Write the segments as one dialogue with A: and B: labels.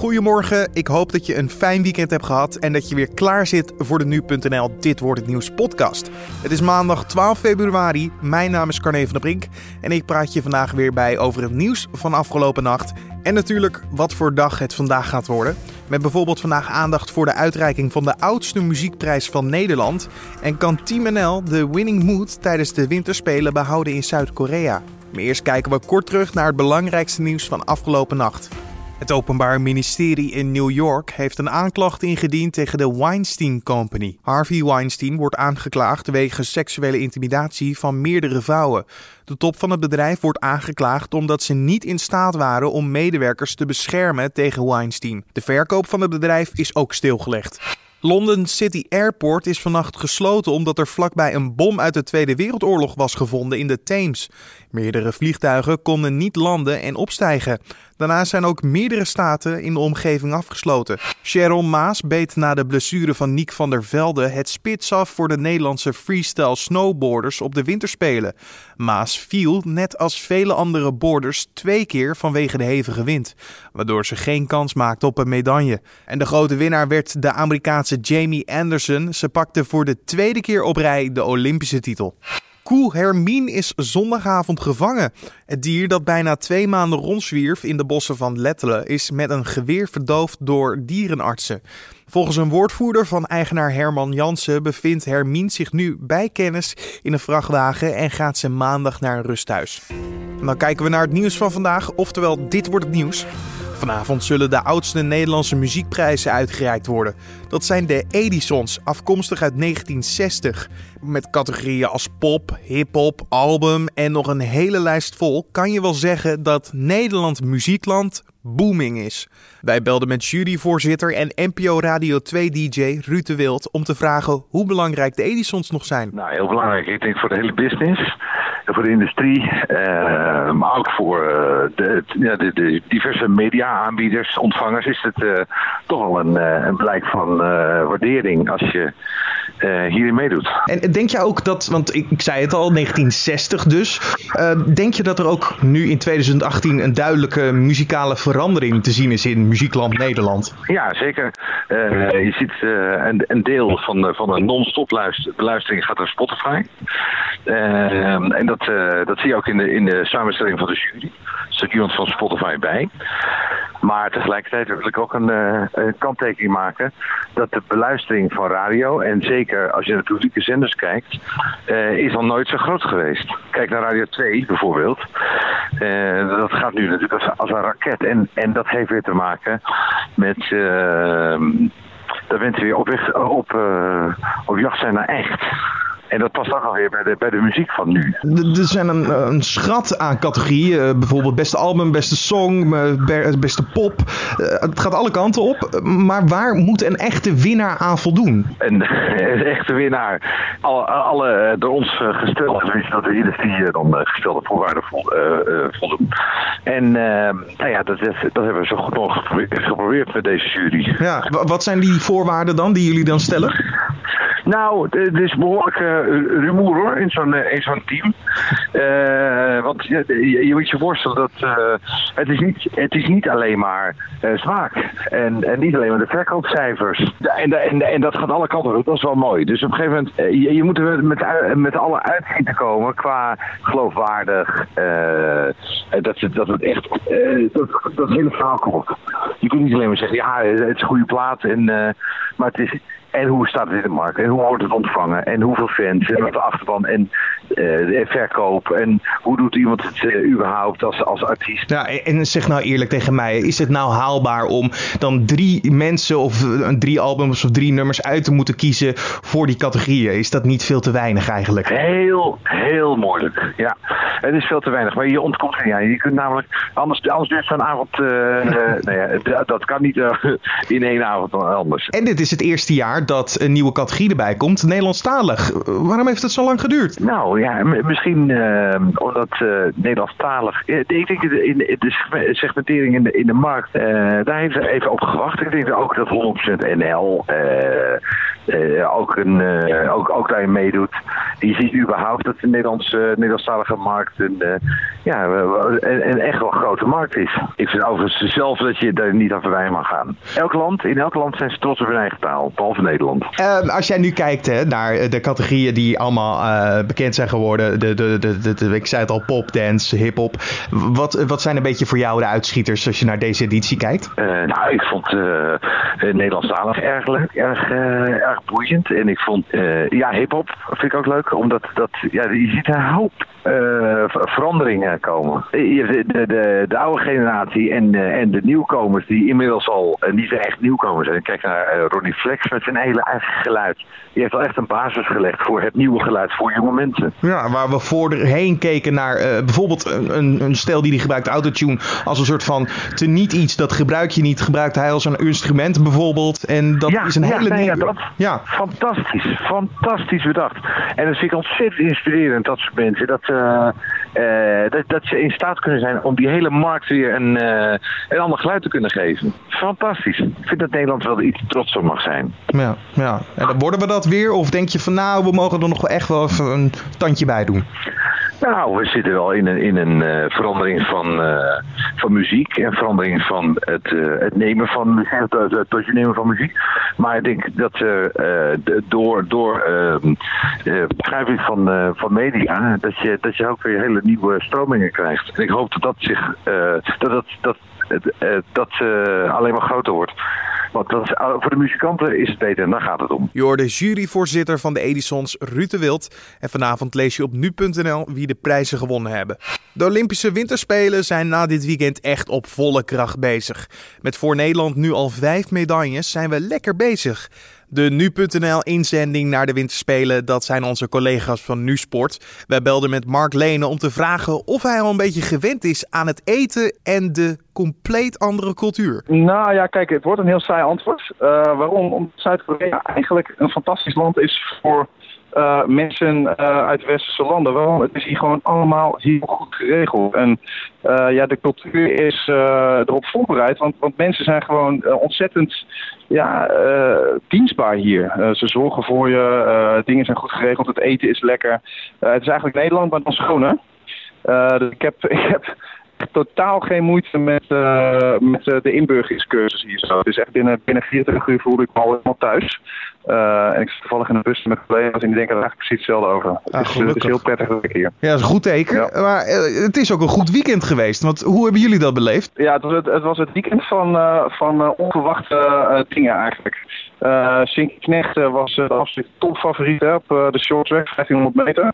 A: Goedemorgen, ik hoop dat je een fijn weekend hebt gehad en dat je weer klaar zit voor de Nu.nl Dit Wordt Het Nieuws podcast. Het is maandag 12 februari, mijn naam is Carne van der Brink en ik praat je vandaag weer bij over het nieuws van afgelopen nacht en natuurlijk wat voor dag het vandaag gaat worden. Met bijvoorbeeld vandaag aandacht voor de uitreiking van de oudste muziekprijs van Nederland en kan Team NL de winning mood tijdens de winterspelen behouden in Zuid-Korea. Maar eerst kijken we kort terug naar het belangrijkste nieuws van afgelopen nacht. Het Openbaar Ministerie in New York heeft een aanklacht ingediend tegen de Weinstein Company. Harvey Weinstein wordt aangeklaagd wegens seksuele intimidatie van meerdere vrouwen. De top van het bedrijf wordt aangeklaagd omdat ze niet in staat waren om medewerkers te beschermen tegen Weinstein. De verkoop van het bedrijf is ook stilgelegd. London City Airport is vannacht gesloten omdat er vlakbij een bom uit de Tweede Wereldoorlog was gevonden in de Theems. Meerdere vliegtuigen konden niet landen en opstijgen. Daarnaast zijn ook meerdere staten in de omgeving afgesloten. Sharon Maas beet na de blessure van Niek van der Velde het spits af voor de Nederlandse freestyle snowboarders op de winterspelen. Maas viel, net als vele andere boarders, twee keer vanwege de hevige wind, waardoor ze geen kans maakte op een medaille. En de grote winnaar werd de Amerikaanse Jamie Anderson. Ze pakte voor de tweede keer op rij de Olympische titel. Koe Hermine is zondagavond gevangen. Het dier dat bijna twee maanden rondzwierf in de bossen van Lettelen is met een geweer verdoofd door dierenartsen. Volgens een woordvoerder van eigenaar Herman Jansen bevindt Hermine zich nu bij kennis in een vrachtwagen en gaat ze maandag naar een rusthuis. En dan kijken we naar het nieuws van vandaag, oftewel dit wordt het nieuws. Vanavond zullen de oudste Nederlandse muziekprijzen uitgereikt worden. Dat zijn de Edisons, afkomstig uit 1960. Met categorieën als pop, hip-hop, album en nog een hele lijst vol kan je wel zeggen dat Nederland muziekland booming is. Wij belden met juryvoorzitter en NPO Radio 2 DJ Ruud de Wild om te vragen hoe belangrijk de Edisons nog zijn.
B: Nou, heel belangrijk. Ik denk voor de hele business voor de industrie, uh, maar ook voor uh, de, de, de, diverse media-aanbieders, ontvangers, is het uh, toch wel een, een blijk van waardering als je hierin meedoet.
A: En denk je ook dat, want ik, ik zei het al, 1960 dus, denk je dat er ook nu in 2018 een duidelijke muzikale verandering te zien is in muziekland Nederland?
B: Ja, zeker. je ziet een, een, deel van, van een non-stop beluistering gaat naar Spotify. en dat uh, dat zie je ook in de, in de samenstelling van de jury. Er zit iemand van Spotify bij. Maar tegelijkertijd wil ik ook een, uh, een, kanttekening maken dat de beluistering van radio, en zeker als je naar publieke zenders kijkt, uh, is al nooit zo groot geweest. Kijk naar Radio 2 bijvoorbeeld. dat gaat nu natuurlijk als, als, een raket. En, en dat heeft weer te maken met dat mensen weer op, weg, op, op jacht zijn naar echt. En dat past ook alweer bij de, bij de muziek van nu.
A: Er zijn een, een schat aan categorieën. Eh, bijvoorbeeld beste album, beste song, eh, beste pop. Eh, het gaat alle kanten op. Maar waar moet een echte winnaar aan voldoen?
B: Een, een echte winnaar. Alle, alle door ons gestelde, dat de industrie dan gestelde voorwaarden voldoen. En nou ja, dat, dat hebben we zo goed mogelijk geprobeerd met deze jury.
A: Ja, wat zijn die voorwaarden dan die jullie dan stellen?
B: Nou, het is behoorlijk uh, rumoer hoor, in zo'n in zo'n team. Uh, want je, je, moet je voorstellen dat het, is niet, het is niet alleen maar smaak. En, en niet alleen maar de verkoopcijfers. En, en, en dat gaat alle kanten op, dat is wel mooi. Dus op een gegeven moment, je, moet er met, met alle uitzichten komen qua geloofwaardig. dat, dat het echt, dat, dat hele verhaal komt. Je kunt niet alleen maar zeggen, ja, het is een goede plaat. En, maar het is en hoe staat het in de markt? En hoe wordt het ontvangen? En hoeveel fans? En wat de achterban? En uh, verkoop? En hoe doet iemand het uh, überhaupt als, als artiest?
A: Ja, en zeg nou eerlijk tegen mij. Is het nou haalbaar om dan drie mensen of uh, drie albums of drie nummers uit te moeten kiezen voor die categorieën? Is dat niet veel te weinig eigenlijk?
B: Heel, heel moeilijk. Ja, het is veel te weinig. Maar je ontkomt er niet aan. Je kunt namelijk, anders, anders duurt zo'n avond, nou ja, dat kan niet in één avond anders.
A: En dit is het eerste jaar dat een nieuwe categorie erbij komt, Nederlandstalig. Waarom heeft het zo lang geduurd?
B: Nou ja, misschien uh, omdat uh, Nederlandstalig. Ik denk in de, segmentering in de, markt, daar heeft ze even op gewacht. Ik denk ook dat 100% NL ook, een, ook, ook daarin meedoet. Je ziet überhaupt dat de Nederlandse, Nederlandstalige markt een, ja, een, een, echt wel grote markt is. Ik vind overigens zelf dat je daar niet aan voorbij mag gaan. Elk land, in elk land zijn ze trots op hun eigen taal, behalve Nederland.
A: als jij nu kijkt hè, naar de categorieën die allemaal bekend zijn geworden, de, de, de, de, ik zei het al, pop, dance, hip-hop. Wat, wat zijn een beetje voor jou de uitschieters als je naar deze editie kijkt?
B: nou, ik vond uh, Nederlandstalig erg leuk, erg, erg boeiend. En ik vond, ja, hip-hop vind ik ook leuk, omdat dat, ja, je ziet een hoop uh, veranderingen komen. De, de, de, de, oude generatie en, uh, en de nieuwkomers die inmiddels al uh, niet echt nieuwkomers zijn. Kijk naar Ronnie Flex met zijn hele eigen geluid. Die heeft al echt een basis gelegd voor het nieuwe geluid voor jonge mensen.
A: Ja, waar we voorheen keken naar bijvoorbeeld een, een stijl die die gebruikt, autotune, als een soort van te niet iets, dat gebruik je niet, gebruikt hij als een instrument bijvoorbeeld. En dat is een hele
B: nee, nieuwe... Ja, fantastisch, fantastisch bedacht. En dat vind ik ontzettend inspirerend, dat soort mensen. Dat, uh, dat, dat ze in staat kunnen zijn om die hele markt weer een, uh, een ander geluid te kunnen geven. Fantastisch. Ik vind dat Nederland wel iets trots op mag zijn.
A: Ja, ja. En dan worden we dat weer? Of denk je van nou, we mogen er nog wel echt wel even een tandje bij doen?
B: Nou, we zitten wel in een, in een uh, verandering van, uh, van muziek en verandering van het, uh, het nemen van het, het, het nemen van muziek. Maar ik denk dat door, door beschrijving van, van media, dat je, dat je ook weer hele nieuwe stromingen krijgt. En ik hoop dat dat zich dat, dat, dat, dat, dat alleen maar groter wordt. Want dat voor de muzikanten is het beter en daar gaat het om.
A: Je hoorde juryvoorzitter van de Edisons, Ruud de Wild. En vanavond lees je op nu.nl wie de prijzen gewonnen hebben. De Olympische Winterspelen zijn na dit weekend echt op volle kracht bezig. Met voor Nederland nu al vijf medailles zijn we lekker bezig. De Nu.nl-inzending naar de Winterspelen, dat zijn onze collega's van NuSport. Wij belden met Mark Lenen om te vragen of hij al een beetje gewend is aan het eten en de compleet andere cultuur.
C: Nou ja, kijk, het wordt een heel saai antwoord. Uh, waarom? Omdat Zuid-Korea eigenlijk een fantastisch land is voor uh, mensen uh, uit westerse landen. Waarom? Het is hier gewoon allemaal heel goed geregeld. En uh, ja, de cultuur is erop voorbereid, want, want mensen zijn gewoon ontzettend ja, dienstbaar hier. ze zorgen voor je, dingen zijn goed geregeld, het eten is lekker. het is eigenlijk Nederland, maar dan schoner. Dus ik heb, ik heb totaal geen moeite met, met de inburgeringscursus hier zo. Is echt binnen, binnen 24 uur voelde ik me al helemaal thuis. Uh, en ik zit toevallig in een bus met collega's en die denken er eigenlijk precies hetzelfde over. het, is, het, is, heel prettig dat ik hier.
A: Ja, dat is een goed teken. Ja. Maar het is ook een goed weekend geweest. Want hoe hebben jullie dat beleefd?
C: Ja, het was het, het, was het weekend van, van onverwachte dingen eigenlijk. Uh, Knecht was de absoluut topfavoriet op de short track, 1500 meter.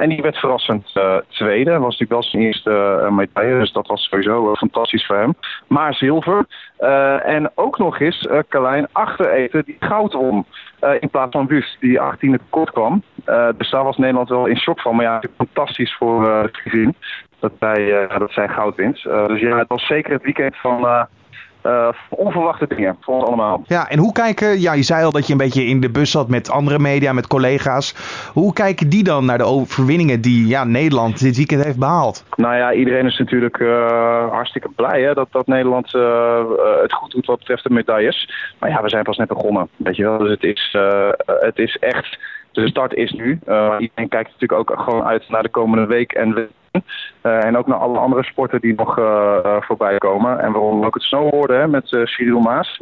C: en die werd verrassend tweede. Was natuurlijk wel zijn eerste medaille, dus dat was sowieso fantastisch voor hem. Maar zilver. en ook nog eens Carlijn Achtereten die goud won. in plaats van Wust, die 18e kort kwam. dus daar was Nederland wel in shock van. Maar ja, fantastisch voor het gezien dat zij, dat zij goud wint. dus ja, het was zeker het weekend van uh, onverwachte dingen voor ons allemaal.
A: Ja, en hoe kijken, ja, je zei al dat je een beetje in de bus zat met andere media, met collega's. Hoe kijken die dan naar de overwinningen die ja, Nederland dit weekend heeft behaald?
C: Nou ja, iedereen is natuurlijk uh, hartstikke blij hè, dat, dat Nederland uh, het goed doet wat betreft de medailles. Maar ja, we zijn pas net begonnen. Weet je wel, dus het is, het is echt. De start is nu. iedereen kijkt natuurlijk ook gewoon uit naar de komende week en en ook naar alle andere sporten die nog uh, voorbij komen. En waarom ook het snowboarden hè, met uh, Cyril Maas.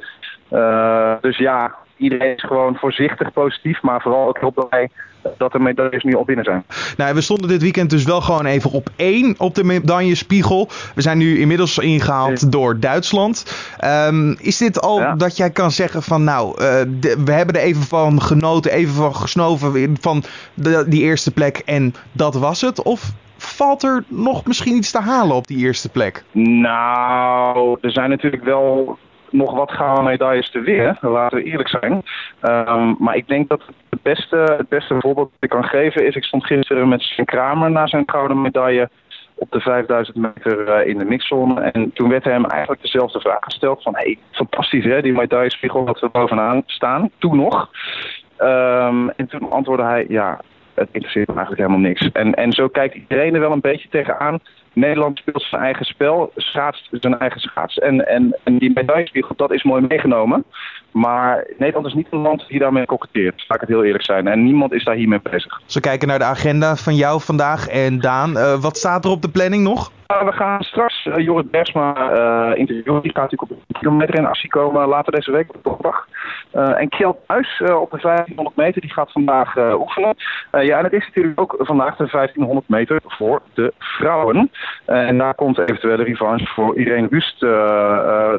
C: dus ja, iedereen is gewoon voorzichtig positief, maar vooral ook heel blij dat de medailles nu al binnen zijn.
A: Nou, we stonden dit weekend dus wel gewoon even op één op de medaillespiegel. We zijn nu inmiddels ingehaald door Duitsland. Um, is dit al ja. dat jij kan zeggen van nou, uh, de, we hebben er even van genoten, even van gesnoven van de, die eerste plek en dat was het? Of valt er nog misschien iets te halen op die eerste plek?
C: Nou, er zijn natuurlijk wel nog wat gouden medailles te winnen, laten we eerlijk zijn. Um, maar ik denk dat het beste, het beste voorbeeld dat ik kan geven is... ik stond gisteren met Sven Kramer na zijn gouden medaille op de 5000 meter uh, in de mixzone. En toen werd hem eigenlijk dezelfde vraag gesteld van... hey, fantastisch hè, die medaillespiegel dat we bovenaan staan, toen nog. Um, en toen antwoordde hij, ja, het interesseert me eigenlijk helemaal niks. En, en zo kijkt iedereen er wel een beetje tegenaan. Nederland speelt zijn eigen spel, schaatst zijn eigen schaats. En, en, en die medaillespiegel, dat is mooi meegenomen. Maar Nederland is niet een land die daarmee koketteert, laat ik het heel eerlijk zijn. En niemand is daar hiermee bezig.
A: Als we kijken naar de agenda van jou vandaag en Daan, uh, wat staat er op de planning nog?
C: we gaan straks uh, Jorrit Bersma uh, interviewen. Die gaat natuurlijk op een kilometer in actie komen later deze week op donderdag. En Kjeld Thuis op de 1500 meter, die gaat vandaag oefenen. ja, en het is natuurlijk ook vandaag de 1500 meter voor de vrouwen. En daar komt eventuele revanche voor Irene Wust.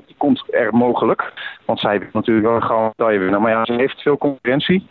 C: die komt er mogelijk. Want zij wil natuurlijk wel een gouden medaille. Maar ja, ze heeft veel concurrentie.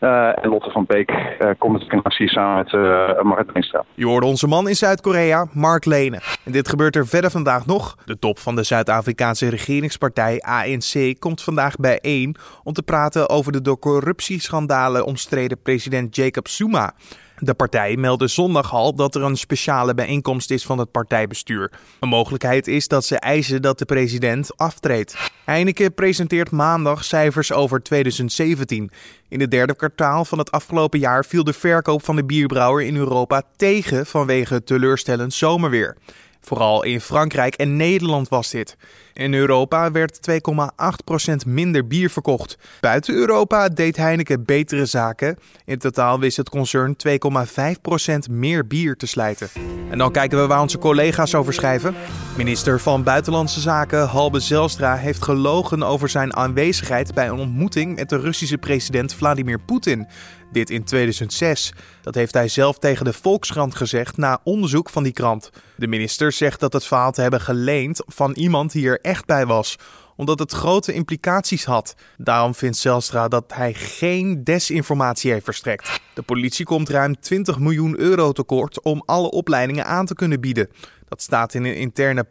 C: Uh, en Lotte van Beek uh, komt natuurlijk in actie samen met uh, Marit Beenstra.
A: Je hoorde onze man in Zuid-Korea, Mark Lenen. En dit gebeurt er verder vandaag nog. De top van de Zuid-Afrikaanse regeringspartij ANC komt vandaag bijeen om te praten over de door corruptieschandalen omstreden president Jacob Zuma. De partij meldde zondag al dat er een speciale bijeenkomst is van het partijbestuur. Een mogelijkheid is dat ze eisen dat de president aftreedt. Heineken presenteert maandag cijfers over 2017. In het derde kwartaal van het afgelopen jaar viel de verkoop van de bierbrouwer in Europa tegen vanwege teleurstellend zomerweer. Vooral in Frankrijk en Nederland was dit. In Europa werd 2,8% minder bier verkocht. Buiten Europa deed Heineken betere zaken. In totaal wist het concern 2,5% meer bier te slijten. En dan kijken we waar onze collega's over schrijven. Minister van Buitenlandse Zaken Halbe Zelstra heeft gelogen over zijn aanwezigheid bij een ontmoeting met de Russische president Vladimir Poetin. Dit in 2006. Dat heeft hij zelf tegen de Volkskrant gezegd na onderzoek van die krant. De minister zegt dat het verhaal te hebben geleend van iemand die er echt bij was omdat het grote implicaties had. Daarom vindt Zelstra dat hij geen desinformatie heeft verstrekt. De politie komt ruim 20 miljoen euro tekort om alle opleidingen aan te kunnen bieden. Dat staat in, interne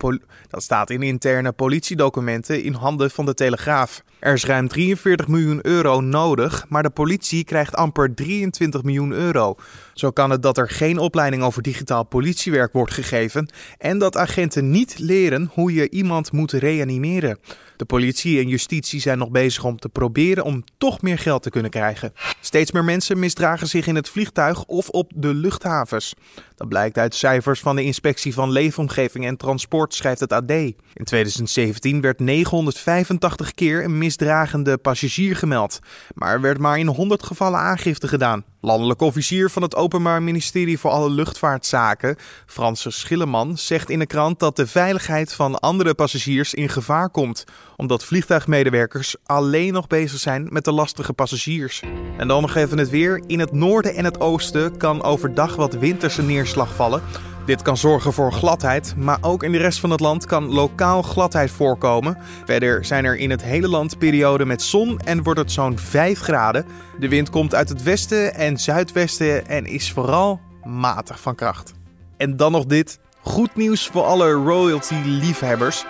A: dat staat in interne politiedocumenten in handen van de Telegraaf. Er is ruim 43 miljoen euro nodig, maar de politie krijgt amper 23 miljoen euro. Zo kan het dat er geen opleiding over digitaal politiewerk wordt gegeven en dat agenten niet leren hoe je iemand moet reanimeren. De politie en justitie zijn nog bezig om te proberen om toch meer geld te kunnen krijgen. Steeds meer mensen misdragen zich in het vliegtuig of op de luchthavens. Dat blijkt uit cijfers van de Inspectie van Leefomgeving en Transport, schrijft het AD. In 2017 werd 985 keer een misdragende passagier gemeld, maar er werd maar in 100 gevallen aangifte gedaan. Landelijk officier van het Openbaar Ministerie voor alle Luchtvaartzaken, Francis Schilleman, zegt in de krant dat de veiligheid van andere passagiers in gevaar komt, omdat vliegtuigmedewerkers alleen nog bezig zijn met de lastige passagiers. En dan nog even het weer. In het noorden en het oosten kan overdag wat winterse neerslag vallen. Dit kan zorgen voor gladheid, maar ook in de rest van het land kan lokaal gladheid voorkomen. Verder zijn er in het hele land perioden met zon en wordt het zo'n 5 graden. De wind komt uit het westen en zuidwesten en is vooral matig van kracht. En dan nog dit. Goed nieuws voor alle royalty-liefhebbers.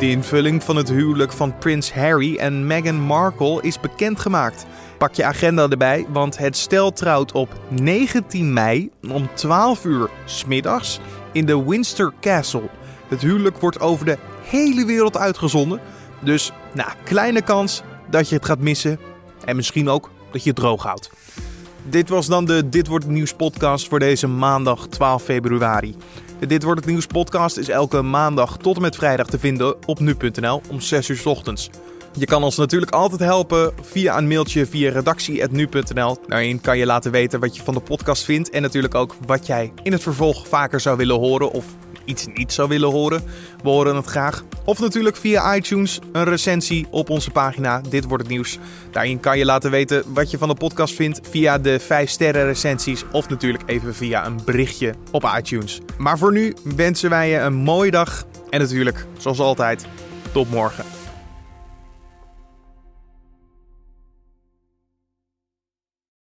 A: De invulling van het huwelijk van prins Harry en Meghan Markle is bekendgemaakt. Pak je agenda erbij, want het stel trouwt op 19 mei om 12 uur smiddags in de Windsor Castle. Het huwelijk wordt over de hele wereld uitgezonden. Dus, nou, kleine kans dat je het gaat missen. En misschien ook dat je het droog houdt. Dit was dan de Dit wordt nieuws podcast voor deze maandag 12 februari. Dit wordt het nieuws podcast is elke maandag tot en met vrijdag te vinden op nu.nl om 6 uur ochtends. Je kan ons natuurlijk altijd helpen via een mailtje via redactie.nu.nl. Daarin kan je laten weten wat je van de podcast vindt en natuurlijk ook wat jij in het vervolg vaker zou willen horen of iets niet zou willen horen. We horen het graag. Of natuurlijk via iTunes een recensie op onze pagina Dit wordt het nieuws. Daarin kan je laten weten wat je van de podcast vindt via de 5 sterren recensies of natuurlijk even via een berichtje op iTunes. Maar voor nu wensen wij je een mooie dag en natuurlijk, zoals altijd, tot morgen.